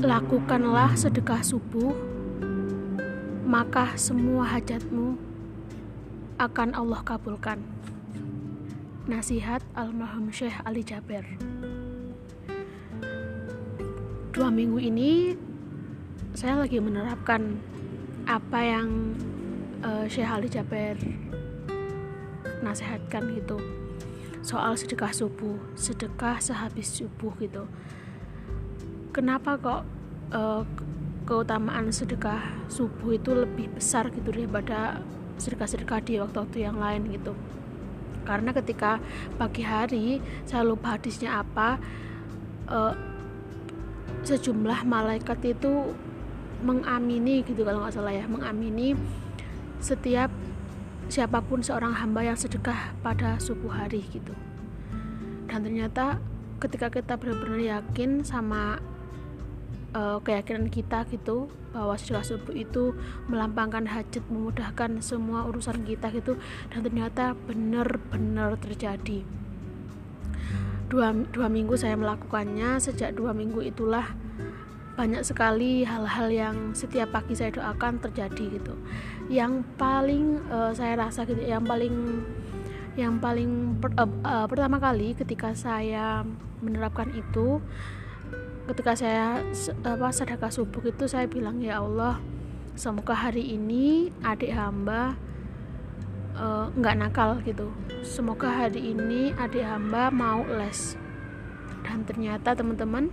lakukanlah sedekah subuh maka semua hajatmu akan Allah kabulkan. Nasihat almarhum Syekh Ali Jaber. Dua minggu ini saya lagi menerapkan apa yang uh, Syekh Ali Jaber nasihatkan gitu. Soal sedekah subuh sedekah sehabis subuh gitu kenapa kok uh, keutamaan sedekah subuh itu lebih besar gitu daripada sedekah-sedekah di waktu-waktu yang lain gitu? Karena ketika pagi hari saya lupa hadisnya apa uh, sejumlah malaikat itu mengamini gitu kalau nggak salah ya mengamini setiap siapa pun seorang hamba yang sedekah pada subuh hari gitu. Dan ternyata ketika kita benar-benar yakin sama uh, keyakinan kita gitu bahwa sedekah subuh itu melampangkan hajat memudahkan semua urusan kita gitu dan ternyata benar-benar terjadi. Dua, dua minggu saya melakukannya sejak dua minggu itulah banyak sekali hal-hal yang setiap pagi saya doakan terjadi gitu. Yang paling uh, saya rasa gitu yang paling yang paling per, uh, uh, pertama kali ketika saya menerapkan itu ketika saya apa sedekah subuh itu saya bilang ya Allah semoga hari ini adik hamba nggak uh, nakal gitu. Semoga hari ini adik hamba mau les. Dan ternyata teman-teman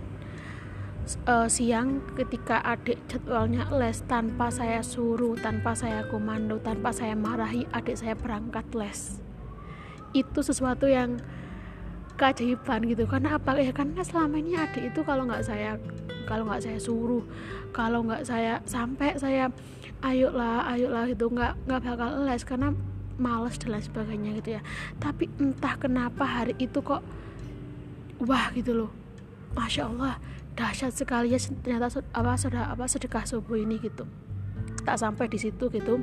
uh, siang ketika adik jadwalnya les tanpa saya suruh tanpa saya komando tanpa saya marahi adik saya berangkat les. Itu sesuatu yang keajaiban gitu. Karena apa? Ya karena selama ini adik itu kalau nggak saya kalau nggak saya suruh kalau nggak saya sampai saya ayolah ayolah gitu nggak nggak bakal les karena males dan lain sebagainya gitu ya. Tapi entah kenapa hari itu kok wah gitu loh. Masya Allah dahsyat sekali ya ternyata apa sudah apa sedekah subuh ini gitu. Tak sampai di situ gitu.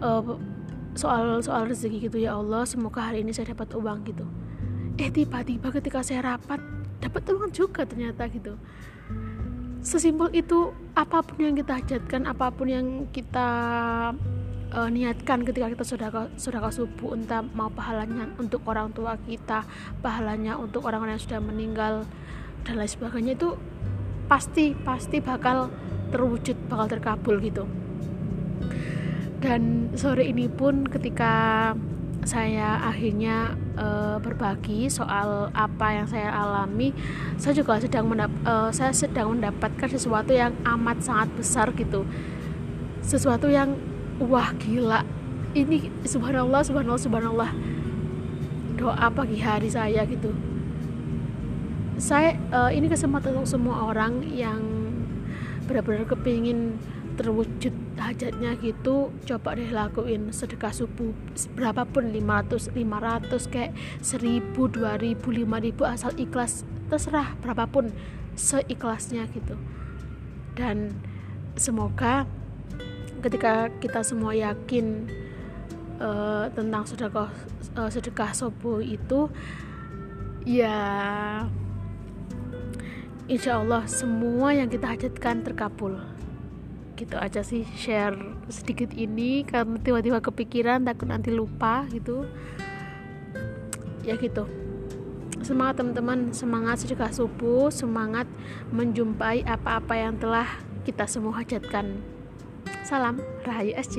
Uh, soal soal rezeki gitu ya Allah semoga hari ini saya dapat uang gitu eh tiba-tiba ketika saya rapat dapat uang juga ternyata gitu. Sesimpel itu apa pun yang kita hajatkan apa pun yang kita uh, niatkan ketika kita sudah sudah subuh entah mau pahalanya untuk orang tua kita pahalanya untuk orang-orang yang sudah meninggal dan lain sebagainya itu pasti pasti bakal terwujud bakal terkabul gitu. Dan sore ini pun ketika saya akhirnya uh, berbagi soal apa yang saya alami saya juga sedang mendap uh, saya sedang mendapatkan sesuatu yang amat sangat besar gitu. Sesuatu yang wah gila. Ini subhanallah subhanallah subhanallah. Doa pagi hari saya gitu. Saya uh, ini kesempatan untuk semua orang yang benar-benar kepingin terwujud hajatnya gitu coba deh lakuin sedekah subuh berapapun 500 500 kayak 1000 2000 5000 asal ikhlas terserah berapapun seikhlasnya gitu. Dan semoga ketika kita semua yakin uh, tentang sedekah uh, sedekah subuh itu ya insya Allah semua yang kita hajatkan terkabul gitu aja sih share sedikit ini karena tiba-tiba kepikiran takut nanti lupa gitu. Ya gitu. Semangat teman-teman. Semangat sedekah subuh. Semangat menjumpai apa-apa yang telah kita semua hajatkan. Salam Rahayu SC.